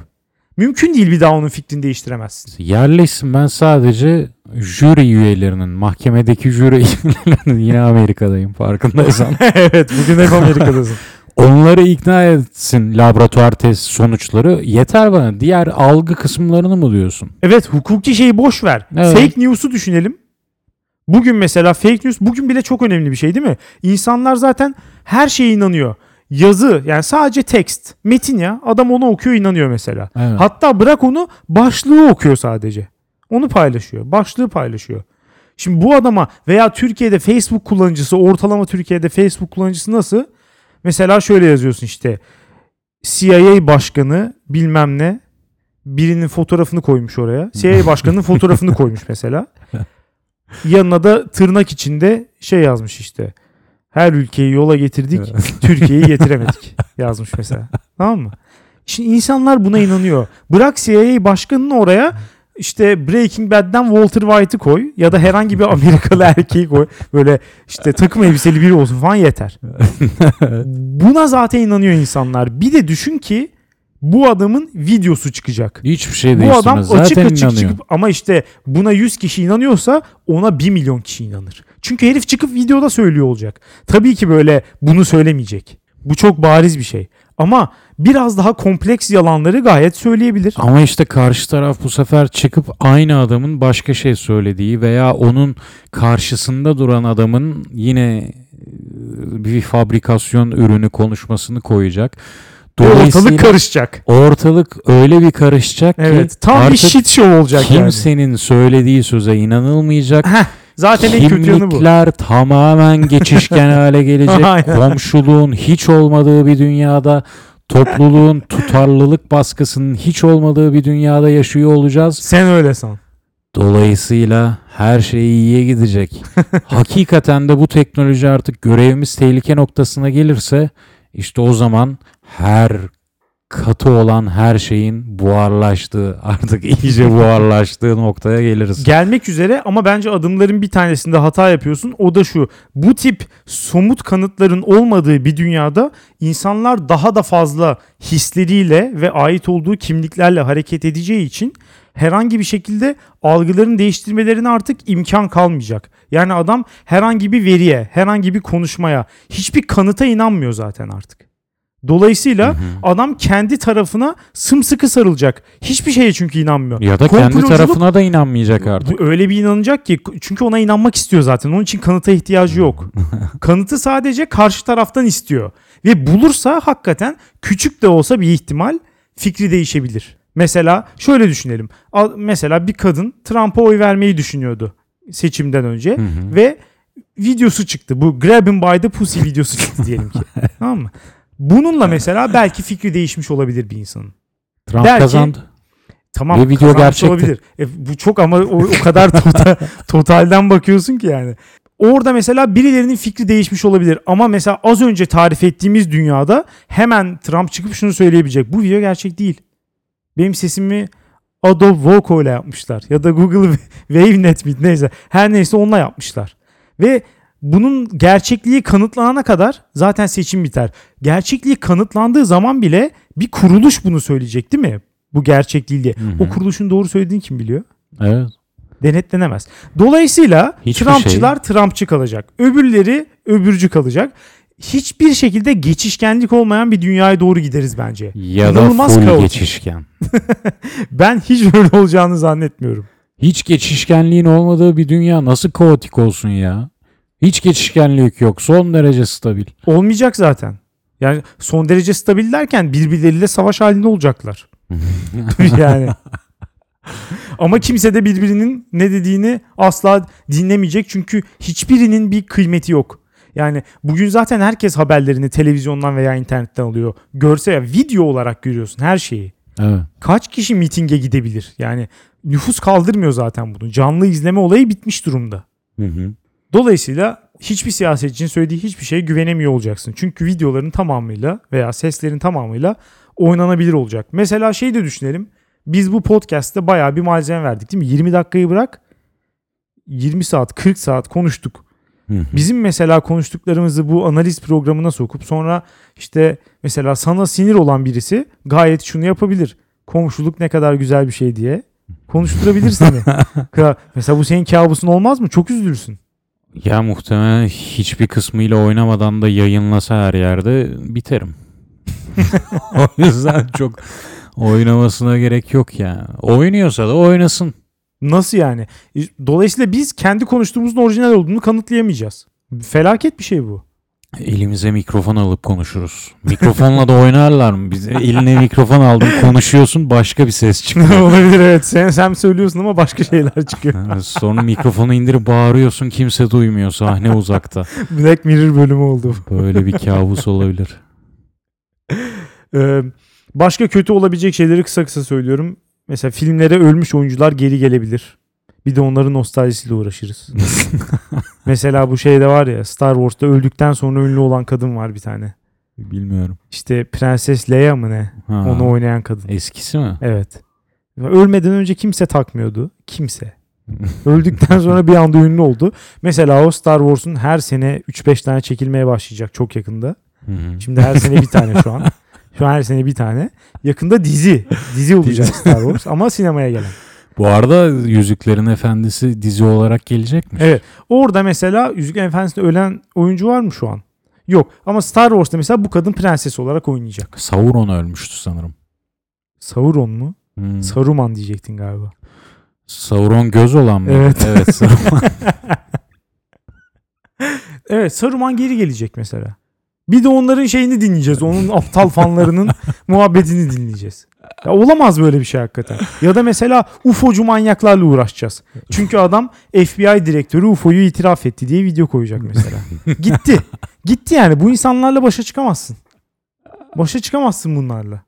Mümkün değil bir daha onun fikrini değiştiremezsin. Yerleşsin ben sadece jüri üyelerinin, mahkemedeki jüri üyelerinin yine Amerika'dayım farkındaysan. evet bugün hep Amerika'dasın. Onları ikna etsin laboratuvar test sonuçları. Yeter bana. Diğer algı kısımlarını mı diyorsun? Evet hukuki şeyi boş ver. Evet. Fake news'u düşünelim. Bugün mesela fake news bugün bile çok önemli bir şey değil mi? İnsanlar zaten her şeye inanıyor. Yazı yani sadece text, metin ya. Adam onu okuyor inanıyor mesela. Evet. Hatta bırak onu başlığı okuyor sadece. Onu paylaşıyor. Başlığı paylaşıyor. Şimdi bu adama veya Türkiye'de Facebook kullanıcısı ortalama Türkiye'de Facebook kullanıcısı nasıl? Mesela şöyle yazıyorsun işte CIA başkanı bilmem ne birinin fotoğrafını koymuş oraya. CIA başkanının fotoğrafını koymuş mesela. Yanına da tırnak içinde şey yazmış işte. Her ülkeyi yola getirdik, Türkiye'yi getiremedik yazmış mesela. Tamam mı? Şimdi insanlar buna inanıyor. Bırak CIA başkanını oraya işte Breaking Bad'den Walter White'ı koy ya da herhangi bir Amerikalı erkeği koy. Böyle işte takım elbiseli biri olsun falan yeter. Buna zaten inanıyor insanlar. Bir de düşün ki bu adamın videosu çıkacak. Hiçbir şey Bu değiştirmez. adam Zaten açık açık inanıyor. çıkıp ama işte buna 100 kişi inanıyorsa ona 1 milyon kişi inanır. Çünkü herif çıkıp videoda söylüyor olacak. Tabii ki böyle bunu söylemeyecek. Bu çok bariz bir şey. Ama biraz daha kompleks yalanları gayet söyleyebilir. Ama işte karşı taraf bu sefer çıkıp aynı adamın başka şey söylediği veya onun karşısında duran adamın yine e, bir fabrikasyon ürünü konuşmasını koyacak. Ortalık karışacak. ortalık öyle bir karışacak ki Evet. Tam bir shit show olacak yani. kimsenin söylediği söze inanılmayacak. Heh, zaten en kötü yanı bu. Kimlikler tamamen geçişken hale gelecek. Komşuluğun hiç olmadığı bir dünyada, topluluğun tutarlılık baskısının hiç olmadığı bir dünyada yaşıyor olacağız. Sen öyle san. Dolayısıyla her şey iyiye gidecek. Hakikaten de bu teknoloji artık görevimiz tehlike noktasına gelirse işte o zaman her katı olan her şeyin buharlaştığı artık iyice buharlaştığı noktaya geliriz. Gelmek üzere ama bence adımların bir tanesinde hata yapıyorsun. O da şu. Bu tip somut kanıtların olmadığı bir dünyada insanlar daha da fazla hisleriyle ve ait olduğu kimliklerle hareket edeceği için herhangi bir şekilde algıların değiştirmelerine artık imkan kalmayacak. Yani adam herhangi bir veriye, herhangi bir konuşmaya, hiçbir kanıta inanmıyor zaten artık. Dolayısıyla Hı hı. adam kendi tarafına sımsıkı sarılacak. Hiçbir şeye çünkü inanmıyor. Ya da kendi tarafına da inanmayacak artık. öyle bir inanacak ki çünkü ona inanmak istiyor zaten. Onun için kanıta ihtiyacı yok. Kanıtı sadece karşı taraftan istiyor. Ve bulursa hakikaten küçük de olsa bir ihtimal fikri değişebilir. Mesela şöyle düşünelim. Mesela bir kadın Trump'a oy vermeyi düşünüyordu. seçimden önce Hı hı. ve videosu çıktı. Bu Grab him by the pussy videosu çıktı diyelim ki. tamam mı? Bununla mesela belki fikri değişmiş olabilir bir insanın. Trump belki- kazandı. Tamam Ve video gerçekti. olabilir. E, bu çok ama o, o kadar tota- totalden bakıyorsun ki yani. Orada mesela birilerinin fikri değişmiş olabilir ama mesela az önce tarif ettiğimiz dünyada hemen Trump çıkıp şunu söyleyebilecek. Bu video gerçek değil. Benim sesimi Adobe Voco ile yapmışlar ya da Google WaveNet mi neyse her neyse onunla yapmışlar. Ve bunun gerçekliği kanıtlanana kadar zaten seçim biter. Gerçekliği kanıtlandığı zaman bile bir kuruluş bunu söyleyecek değil mi? Bu gerçekliği diye. Hı hı. O kuruluşun doğru söylediğini kim biliyor? Evet. Denetlenemez. Dolayısıyla Hiçbir Trumpçılar Trumpçı kalacak. Öbürleri öbürcü kalacak. Hiçbir şekilde geçişkenlik olmayan bir dünyaya doğru gideriz bence. Ya da İnanılmaz full kaotik. geçişken. Ben hiç öyle olacağını zannetmiyorum. Hiç geçişkenliğin olmadığı bir dünya nasıl kaotik olsun ya? Hiç geçişkenlik yok. Son derece stabil. Olmayacak zaten. Yani son derece stabil derken birbirleriyle savaş halinde olacaklar. yani. Ama kimse de birbirinin ne dediğini asla dinlemeyecek çünkü hiçbirinin bir kıymeti yok. Yani bugün zaten herkes haberlerini televizyondan veya internetten alıyor. Görse ya video olarak görüyorsun her şeyi. Evet. Kaç kişi mitinge gidebilir? Yani nüfus kaldırmıyor zaten bunu. Canlı izleme olayı bitmiş durumda. Hı hı. Dolayısıyla hiçbir siyasetçinin söylediği hiçbir şeye güvenemiyor olacaksın. Çünkü videoların tamamıyla veya seslerin tamamıyla oynanabilir olacak. Mesela şey de düşünelim. Biz bu podcast'te bayağı bir malzeme verdik değil mi? 20 dakikayı bırak 20 saat 40 saat konuştuk. Bizim mesela konuştuklarımızı bu analiz programına sokup sonra işte mesela sana sinir olan birisi gayet şunu yapabilir. Komşuluk ne kadar güzel bir şey diye konuşturabilir seni. Mesela bu senin kabusun olmaz mı? Çok üzülürsün. Ya muhtemelen hiçbir kısmıyla oynamadan da yayınlasa her yerde biterim. o yüzden çok oynamasına gerek yok ya. Oynuyorsa da oynasın. Nasıl yani? Dolayısıyla biz kendi konuştuğumuzun orijinal olduğunu kanıtlayamayacağız. Felaket bir şey bu. Elimize mikrofon alıp konuşuruz. Mikrofonla da oynarlar mı? Biz eline mikrofon aldın konuşuyorsun başka bir ses çıkıyor. Olabilir evet. Sen, sen söylüyorsun ama başka şeyler çıkıyor. Sonra mikrofonu indirip bağırıyorsun kimse duymuyor sahne uzakta. Black Mirror bölümü oldu. Böyle bir kabus olabilir. Ee, başka kötü olabilecek şeyleri kısa kısa söylüyorum. Mesela filmlere ölmüş oyuncular geri gelebilir. Bir de onların nostaljisiyle uğraşırız. Mesela bu şeyde var ya Star Wars'ta öldükten sonra ünlü olan kadın var bir tane. Bilmiyorum. İşte Prenses Leia mı ne? Ha, Onu oynayan kadın. Eskisi mi? Evet. Ölmeden önce kimse takmıyordu. Kimse. Öldükten sonra bir anda ünlü oldu. Mesela o Star Wars'un her sene 3-5 tane çekilmeye başlayacak çok yakında. Şimdi her sene bir tane şu an. Şu an her sene bir tane. Yakında dizi. Dizi olacak Star Wars ama sinemaya gelen. Bu arada Yüzüklerin Efendisi dizi olarak gelecekmiş. Evet. Orada mesela Yüzüklerin Efendisi'nde ölen oyuncu var mı şu an? Yok. Ama Star Wars'ta mesela bu kadın prenses olarak oynayacak. Sauron ölmüştü sanırım. Sauron mu? Hmm. Saruman diyecektin galiba. Sauron göz olan mı? Evet. Evet. Sauron. Evet Saruman geri gelecek mesela. Bir de onların şeyini dinleyeceğiz. Onun aptal fanlarının muhabbetini dinleyeceğiz. Ya olamaz böyle bir şey hakikaten. Ya da mesela UFO'cu manyaklarla uğraşacağız. Çünkü adam FBI direktörü UFO'yu itiraf etti diye video koyacak mesela. Gitti. Gitti yani. Bu insanlarla başa çıkamazsın. Başa çıkamazsın bunlarla.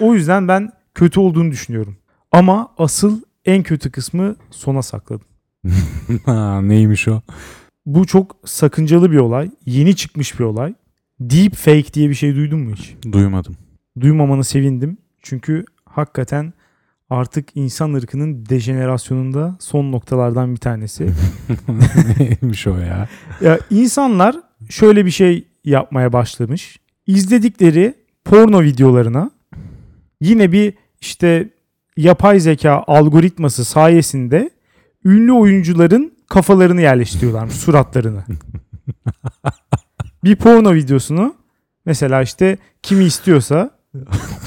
O yüzden ben kötü olduğunu düşünüyorum. Ama asıl en kötü kısmı sona sakladım. ha, neymiş o? Bu çok sakıncalı bir olay. Yeni çıkmış bir olay. Deep fake diye bir şey duydun mu hiç? Duymadım. Duymamanı sevindim. Çünkü hakikaten artık insan ırkının dejenerasyonunda son noktalardan bir tanesi. neymiş o ya? ya insanlar şöyle bir şey yapmaya başlamış. İzledikleri porno videolarına yine bir işte yapay zeka algoritması sayesinde ünlü oyuncuların kafalarını yerleştiriyorlarmış, suratlarını. bir porno videosunu mesela işte kimi istiyorsa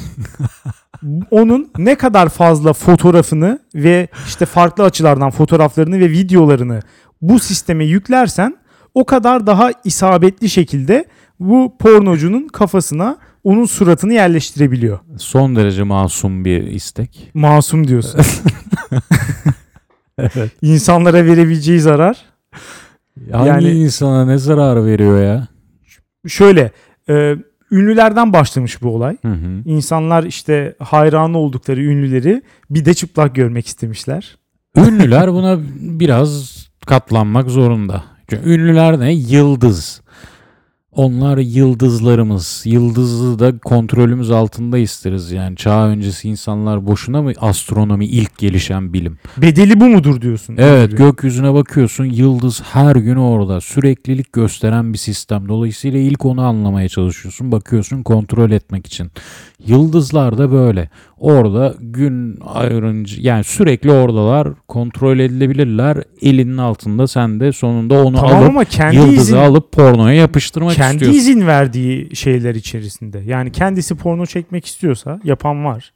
onun ne kadar fazla fotoğrafını ve işte farklı açılardan fotoğraflarını ve videolarını bu sisteme yüklersen o kadar daha isabetli şekilde bu pornocunun kafasına onun suratını yerleştirebiliyor. Son derece masum bir istek. Masum diyorsun. Evet. İnsanlara verebileceği zarar. Hangi Yani- insana ne zarar veriyor ya? Şöyle e, ünlülerden başlamış bu olay. Hı hı. İnsanlar işte hayranı oldukları ünlüleri bir de çıplak görmek istemişler. Ünlüler buna biraz katlanmak zorunda. Çünkü ünlüler ne? Yıldız. Onlar yıldızlarımız. Yıldızı da kontrolümüz altında isteriz. Yani çağ öncesi insanlar boşuna mı astronomi ilk gelişen bilim? Bedeli bu mudur diyorsun? Evet gökyüzüne bakıyorsun yıldız her gün orada süreklilik gösteren bir sistem. Dolayısıyla ilk onu anlamaya çalışıyorsun bakıyorsun kontrol etmek için. Yıldızlar da böyle orada gün ayrınca yani sürekli oradalar kontrol edilebilirler elinin altında sen de sonunda onu Tamam alıp ama kendi yıldızı izin, alıp pornoya yapıştırmak kendi istiyorsun. izin verdiği şeyler içerisinde. Yani kendisi porno çekmek istiyorsa yapan var.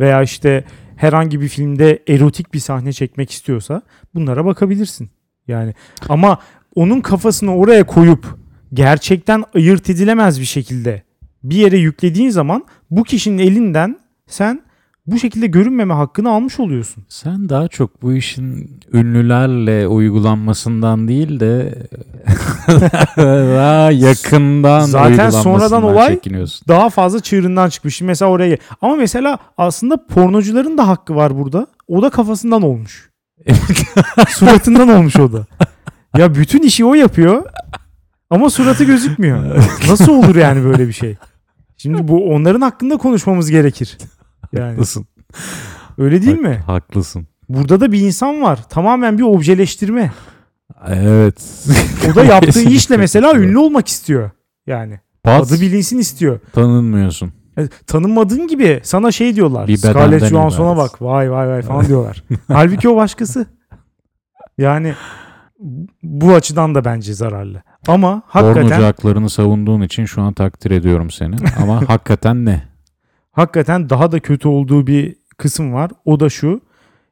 Veya işte herhangi bir filmde erotik bir sahne çekmek istiyorsa bunlara bakabilirsin. Yani ama onun kafasını oraya koyup gerçekten ayırt edilemez bir şekilde bir yere yüklediğin zaman bu kişinin elinden sen bu şekilde görünmeme hakkını almış oluyorsun. Sen daha çok bu işin ünlülerle uygulanmasından değil de daha yakından Zaten sonradan olay- çekiniyorsun. Daha fazla çığırından çıkmış. Şimdi mesela oraya ama mesela aslında pornocuların da hakkı var burada. O da kafasından olmuş. Suratından olmuş o da. Ya bütün işi o yapıyor ama suratı gözükmüyor. Nasıl olur yani böyle bir şey? Şimdi bu onların hakkında konuşmamız gerekir. Yani Haklısın. öyle değil Hak- mi? Haklısın. Burada da bir insan var. Tamamen bir objeleştirme. Evet. O da yaptığı işle mesela ünlü olmak istiyor. Yani Pat, adı bilinsin istiyor. tanınmıyorsun. E, tanınmadığın gibi sana şey diyorlar. Bir Scarlett Johansson'a bak. Vay vay vay falan diyorlar. Halbuki o başkası. Yani bu açıdan da bence zararlı. Ama Pornocu hakikaten haklarını savunduğun için şu an takdir ediyorum seni. Ama hakikaten ne? Hakikaten daha da kötü olduğu bir kısım var. O da şu.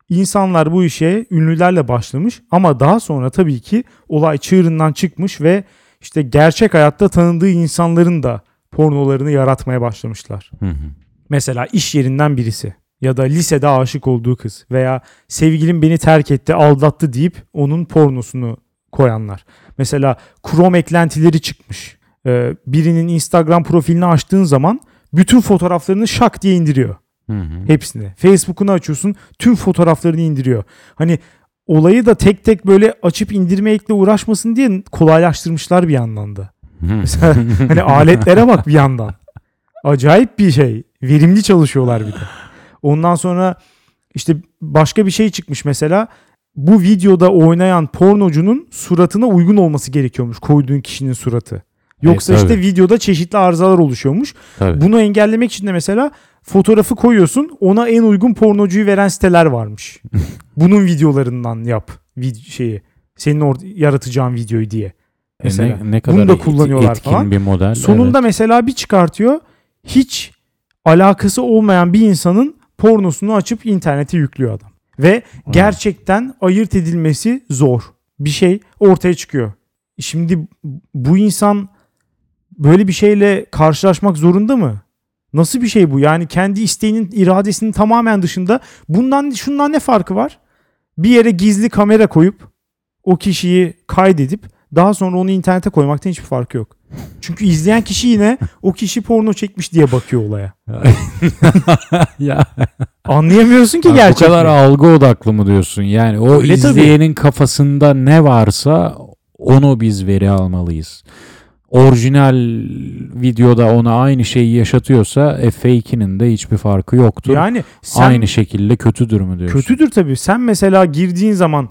İnsanlar bu işe ünlülerle başlamış ama daha sonra tabii ki olay çığırından çıkmış ve işte gerçek hayatta tanıdığı insanların da pornolarını yaratmaya başlamışlar. Hı hı. Mesela iş yerinden birisi ya da lisede aşık olduğu kız veya sevgilim beni terk etti, aldattı deyip onun pornosunu koyanlar. Mesela Chrome eklentileri çıkmış. Ee, birinin Instagram profilini açtığın zaman bütün fotoğraflarını şak diye indiriyor. Hı hı. Hepsini. Facebook'unu açıyorsun tüm fotoğraflarını indiriyor. Hani olayı da tek tek böyle açıp indirmekle uğraşmasın diye kolaylaştırmışlar bir yandan da. Mesela hani aletlere bak bir yandan. Acayip bir şey. Verimli çalışıyorlar bir de. Ondan sonra işte başka bir şey çıkmış mesela. Bu videoda oynayan pornocunun suratına uygun olması gerekiyormuş koyduğun kişinin suratı. Yoksa E, işte videoda çeşitli arızalar oluşuyormuş. Tabii. Bunu engellemek için de mesela fotoğrafı koyuyorsun ona en uygun pornocuyu veren siteler varmış. Bunun videolarından yap vid- şeyi. Senin orada yaratacağın videoyu diye. E, Mesela. ne, ne kadar Bunu da et- kullanıyorlar etkin falan. bir model. Sonunda mesela bir çıkartıyor. Hiç alakası olmayan bir insanın pornosunu açıp internete yüklüyor adam. Ve gerçekten ayırt edilmesi zor. Bir şey ortaya çıkıyor. Şimdi bu insan böyle bir şeyle karşılaşmak zorunda mı? Nasıl bir şey bu? Yani kendi isteğinin, iradesinin tamamen dışında. Bundan şundan ne farkı var? Bir yere gizli kamera koyup o kişiyi kaydedip daha sonra onu internete koymaktan hiçbir farkı yok. Çünkü izleyen kişi yine o kişi porno çekmiş diye bakıyor olaya. ya Anlayamıyorsun ki bu gerçek. kadar algı odaklı mı diyorsun? Yani o Öyle tabii. izleyenin kafasında ne varsa onu biz veri almalıyız. Orijinal videoda ona aynı şeyi yaşatıyorsa e, fake'inin de hiçbir farkı yoktur. Yani sen aynı şekilde kötüdür mü diyorsun? kötüdür tabii. Sen mesela girdiğin zaman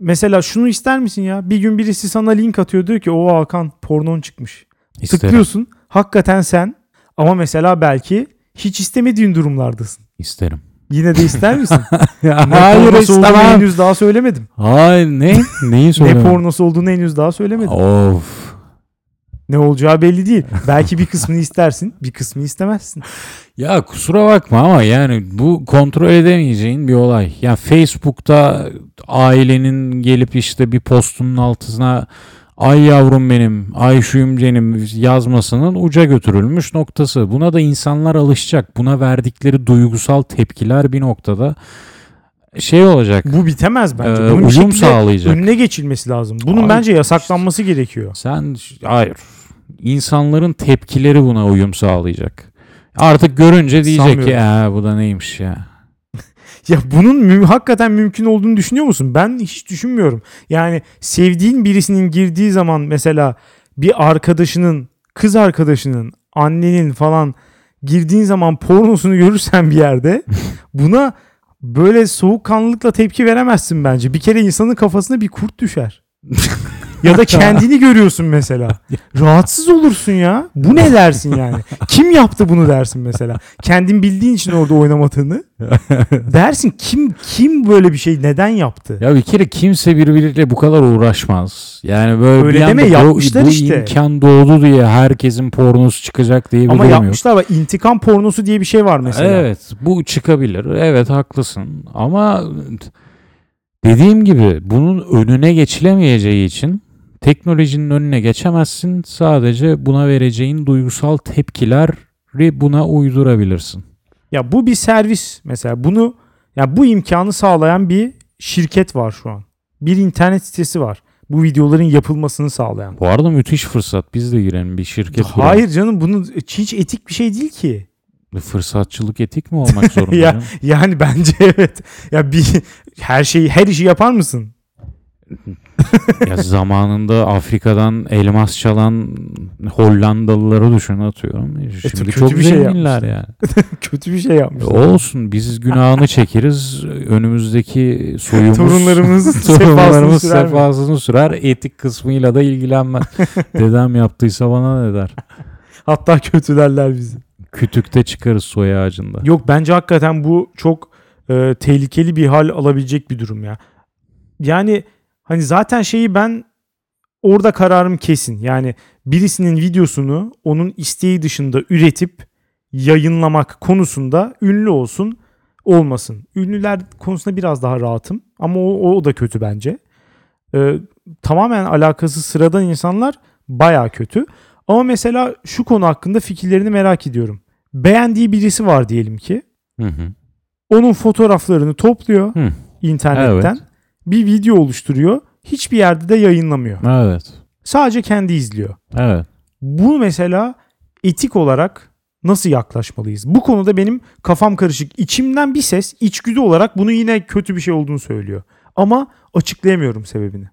mesela şunu ister misin ya? Bir gün birisi sana link atıyor diyor ki o Hakan pornon çıkmış. İsterim. Tıklıyorsun. Hakikaten sen ama mesela belki hiç istemediğin durumlardasın. İsterim. Yine de ister misin? Ne Hayır istemem. henüz daha söylemedim. Hayır ne? Neyi Ne söylüyorsun? pornosu olduğunu henüz daha söylemedim. Of. Ne olacağı belli değil. Belki bir kısmını istersin, bir kısmını istemezsin. Ya kusura bakma ama yani bu kontrol edemeyeceğin bir olay. Ya Facebook'ta ailenin gelip işte bir postunun altına ay yavrum benim, ay şuyum benim yazmasının uca götürülmüş noktası. Buna da insanlar alışacak. Buna verdikleri duygusal tepkiler bir noktada Şey olacak. Bu bitemez bence. Ee, Bunun uyum sağlayacak. önüne geçilmesi lazım. Bunun Abi, bence yasaklanması gerekiyor. Sen hayır. İnsanların tepkileri buna uyum sağlayacak. Artık görünce diyecek ki. "Ee, bu da neymiş ya. Ya bunun mü- hakikaten mümkün olduğunu düşünüyor musun? Ben hiç düşünmüyorum. Yani sevdiğin birisinin girdiği zaman mesela bir arkadaşının, kız arkadaşının, annenin falan girdiğin zaman pornosunu görürsen bir yerde buna böyle soğukkanlılıkla tepki veremezsin bence. Bir kere insanın kafasına bir kurt düşer. ya da kendini görüyorsun mesela. Rahatsız olursun ya. Bu ne dersin yani? Kim yaptı bunu dersin mesela. Kendin bildiğin için orada oynamadığını. dersin kim kim böyle bir şey neden yaptı? Ya bir kere kimse birbiriyle bu kadar uğraşmaz. Yani böyle Öyle bir deme, anda bu, yapmışlar bu işte. imkan doğdu diye herkesin pornosu çıkacak diye bir Ama durum yok. yapmışlar bak intikam pornosu diye bir şey var mesela. Evet bu çıkabilir. Evet haklısın. Ama dediğim gibi bunun önüne geçilemeyeceği için teknolojinin önüne geçemezsin. Sadece buna vereceğin duygusal tepkileri buna uydurabilirsin. Ya bu bir servis mesela. Bunu ya bu imkanı sağlayan bir şirket var şu an. Bir internet sitesi var. Bu videoların yapılmasını sağlayan. Bu arada müthiş fırsat. Biz de girelim bir şirket kuralım. Hayır canım bunun hiç etik bir şey değil ki. Fırsatçılık etik mi olmak zorunda? Ya- canım? Yani bence evet. Ya bir her şeyi her işi yapar mısın? Ya zamanında Afrika'dan elmas çalan Hollandalıları düşün atıyorum. Şimdi kötü çok bir şey zenginler yapmışlar. yani. Kötü bir şey yapmış. Olsun biz günahını çekeriz. Önümüzdeki soyumuz Torunlarımız torunlarımız sefasını sürer sefasını sürer. Etik kısmıyla da ilgilenmez. Dedem yaptıysa bana ne der? Hatta kötülerler bizi. Kütükte çıkarız soy ağacında. Yok bence hakikaten bu çok e, tehlikeli bir hal alabilecek bir durum ya. Yani hani zaten şeyi ben orada kararım kesin. Yani birisinin videosunu onun isteği dışında üretip yayınlamak konusunda ünlü olsun olmasın. Ünlüler konusunda biraz daha rahatım ama o, o da kötü bence. E, tamamen alakası sıradan insanlar baya kötü. Ama mesela şu konu hakkında fikirlerini merak ediyorum. Beğendiği birisi var diyelim ki. Hı hı. Onun fotoğraflarını topluyor Hı. internetten. Evet. Bir video oluşturuyor. Hiçbir yerde de yayınlamıyor. Evet. Sadece kendi izliyor. Evet. Bu mesela etik olarak nasıl yaklaşmalıyız? Bu konuda benim kafam karışık. İçimden bir ses içgüdü olarak bunu yine kötü bir şey olduğunu söylüyor. Ama açıklayamıyorum sebebini.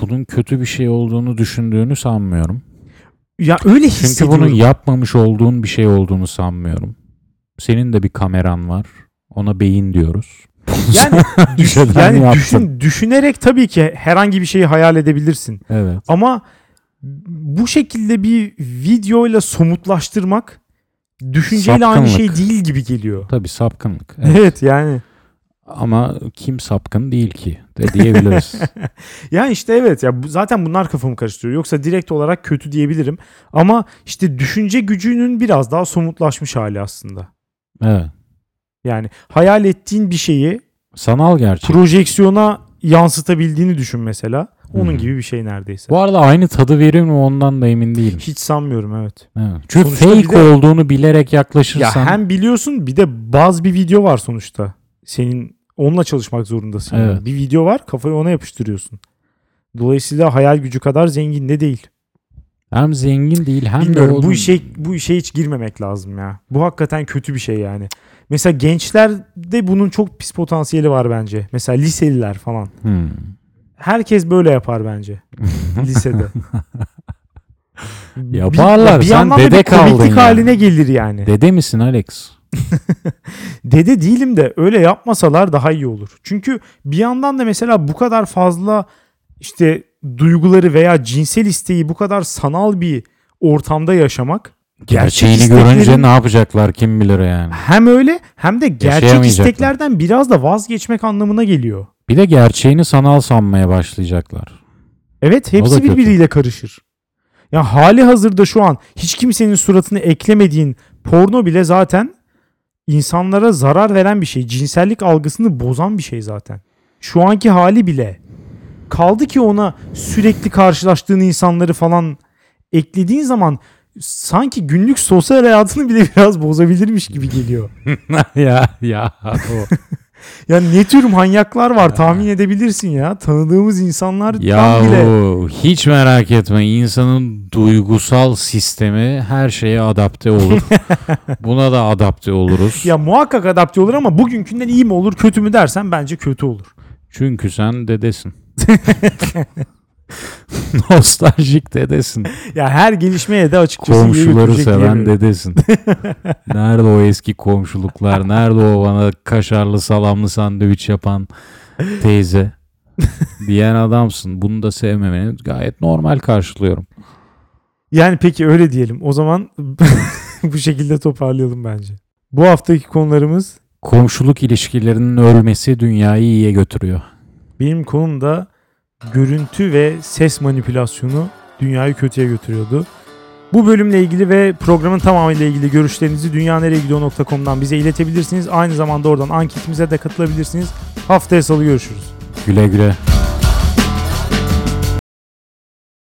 Bunun kötü bir şey olduğunu düşündüğünü sanmıyorum. Ya öyle Çünkü hissediyorum. bunu yapmamış olduğun bir şey olduğunu sanmıyorum. Senin de bir kameran var. Ona beyin diyoruz. Yani, düş- yani düşün, düşünerek tabii ki herhangi bir şeyi hayal edebilirsin. Evet. Ama bu şekilde bir videoyla somutlaştırmak düşünceyle aynı şey Sapkınlık. değil gibi geliyor. Tabii sapkınlık. Evet. Evet yani. Ama kim sapkın değil ki de diyebiliriz. Yani işte evet ya zaten bunlar kafamı karıştırıyor. Yoksa direkt olarak kötü diyebilirim. Ama işte düşünce gücünün biraz daha somutlaşmış hali aslında. evet. Yani hayal ettiğin bir şeyi Sanal gerçek. projeksiyona yansıtabildiğini düşün mesela. Onun Hmm. gibi bir şey neredeyse. Bu arada aynı tadı verir mi ondan da emin değilim. Hiç sanmıyorum evet. Evet. Çünkü Sonuçta fake de- olduğunu bilerek Ya yaklaşırsan hem biliyorsun bir de baz bir video var sonuçta. Senin onunla çalışmak zorundasın. yani. Evet. Bir video var kafayı ona yapıştırıyorsun. Dolayısıyla hayal gücü kadar zengin de değil. hem zengin değil hem Bilmiyorum de bu işe bu işe hiç girmemek lazım ya. Bu hakikaten kötü bir şey yani. Mesela gençlerde bunun çok pis potansiyeli var bence. Mesela liseliler falan. Hmm. Herkes böyle yapar bence lisede. Yaparlar. Bir, bir Sen dede bir kaldın yani. haline gelir yani. Dede misin Alex? Dede değilim de öyle yapmasalar daha iyi olur. Çünkü bir yandan da mesela bu kadar fazla işte duyguları veya cinsel isteği bu kadar sanal bir ortamda yaşamak Gerçeğini isteklerin- görünce ne yapacaklar kim bilir yani. hem öyle hem de gerçek Yaşayamayacaklar. isteklerden biraz da vazgeçmek anlamına geliyor. Bir de gerçeğini sanal sanmaya başlayacaklar. Evet O da hepsi kötü. birbiriyle karışır. Ya hali hazırda şu an hiç kimsenin suratını eklemediğin porno bile zaten insanlara zarar veren bir şey. Cinsellik algısını bozan bir şey zaten. Şu anki hali bile. Kaldı ki ona sürekli karşılaştığın insanları falan eklediğin zaman sanki günlük sosyal hayatını bile biraz bozabilirmiş gibi geliyor. ya ya o. Ya ne tür manyaklar var tahmin edebilirsin ya. Tanıdığımız insanlar bile. Yahu hiç merak etme insanın duygusal sistemi her şeye adapte olur. Buna da adapte oluruz. Ya muhakkak adapte olur ama bugünkünden iyi mi olur kötü mü dersen bence kötü olur. Çünkü sen dedesin. Nostaljik dedesin. Ya her gelişmeye de açıkçası Komşuları seven dedesin. Nerede o eski komşuluklar? Nerede o bana kaşarlı salamlı sandviç yapan teyze? Diyen adamsın. Bunu da sevmemeni gayet normal karşılıyorum. Yani peki öyle diyelim. O zaman bu şekilde toparlayalım bence. Bu haftaki konularımız Komşuluk ilişkilerinin ölmesi dünyayı iyiye götürüyor. benim konum da görüntü ve ses manipülasyonu dünyayı kötüye götürüyordu. Bu bölümle ilgili ve programın tamamıyla ilgili görüşlerinizi dünyanereyegidiyor.com'dan bize iletebilirsiniz. Aynı zamanda oradan anketimize de katılabilirsiniz. Haftaya salı görüşürüz. Güle güle.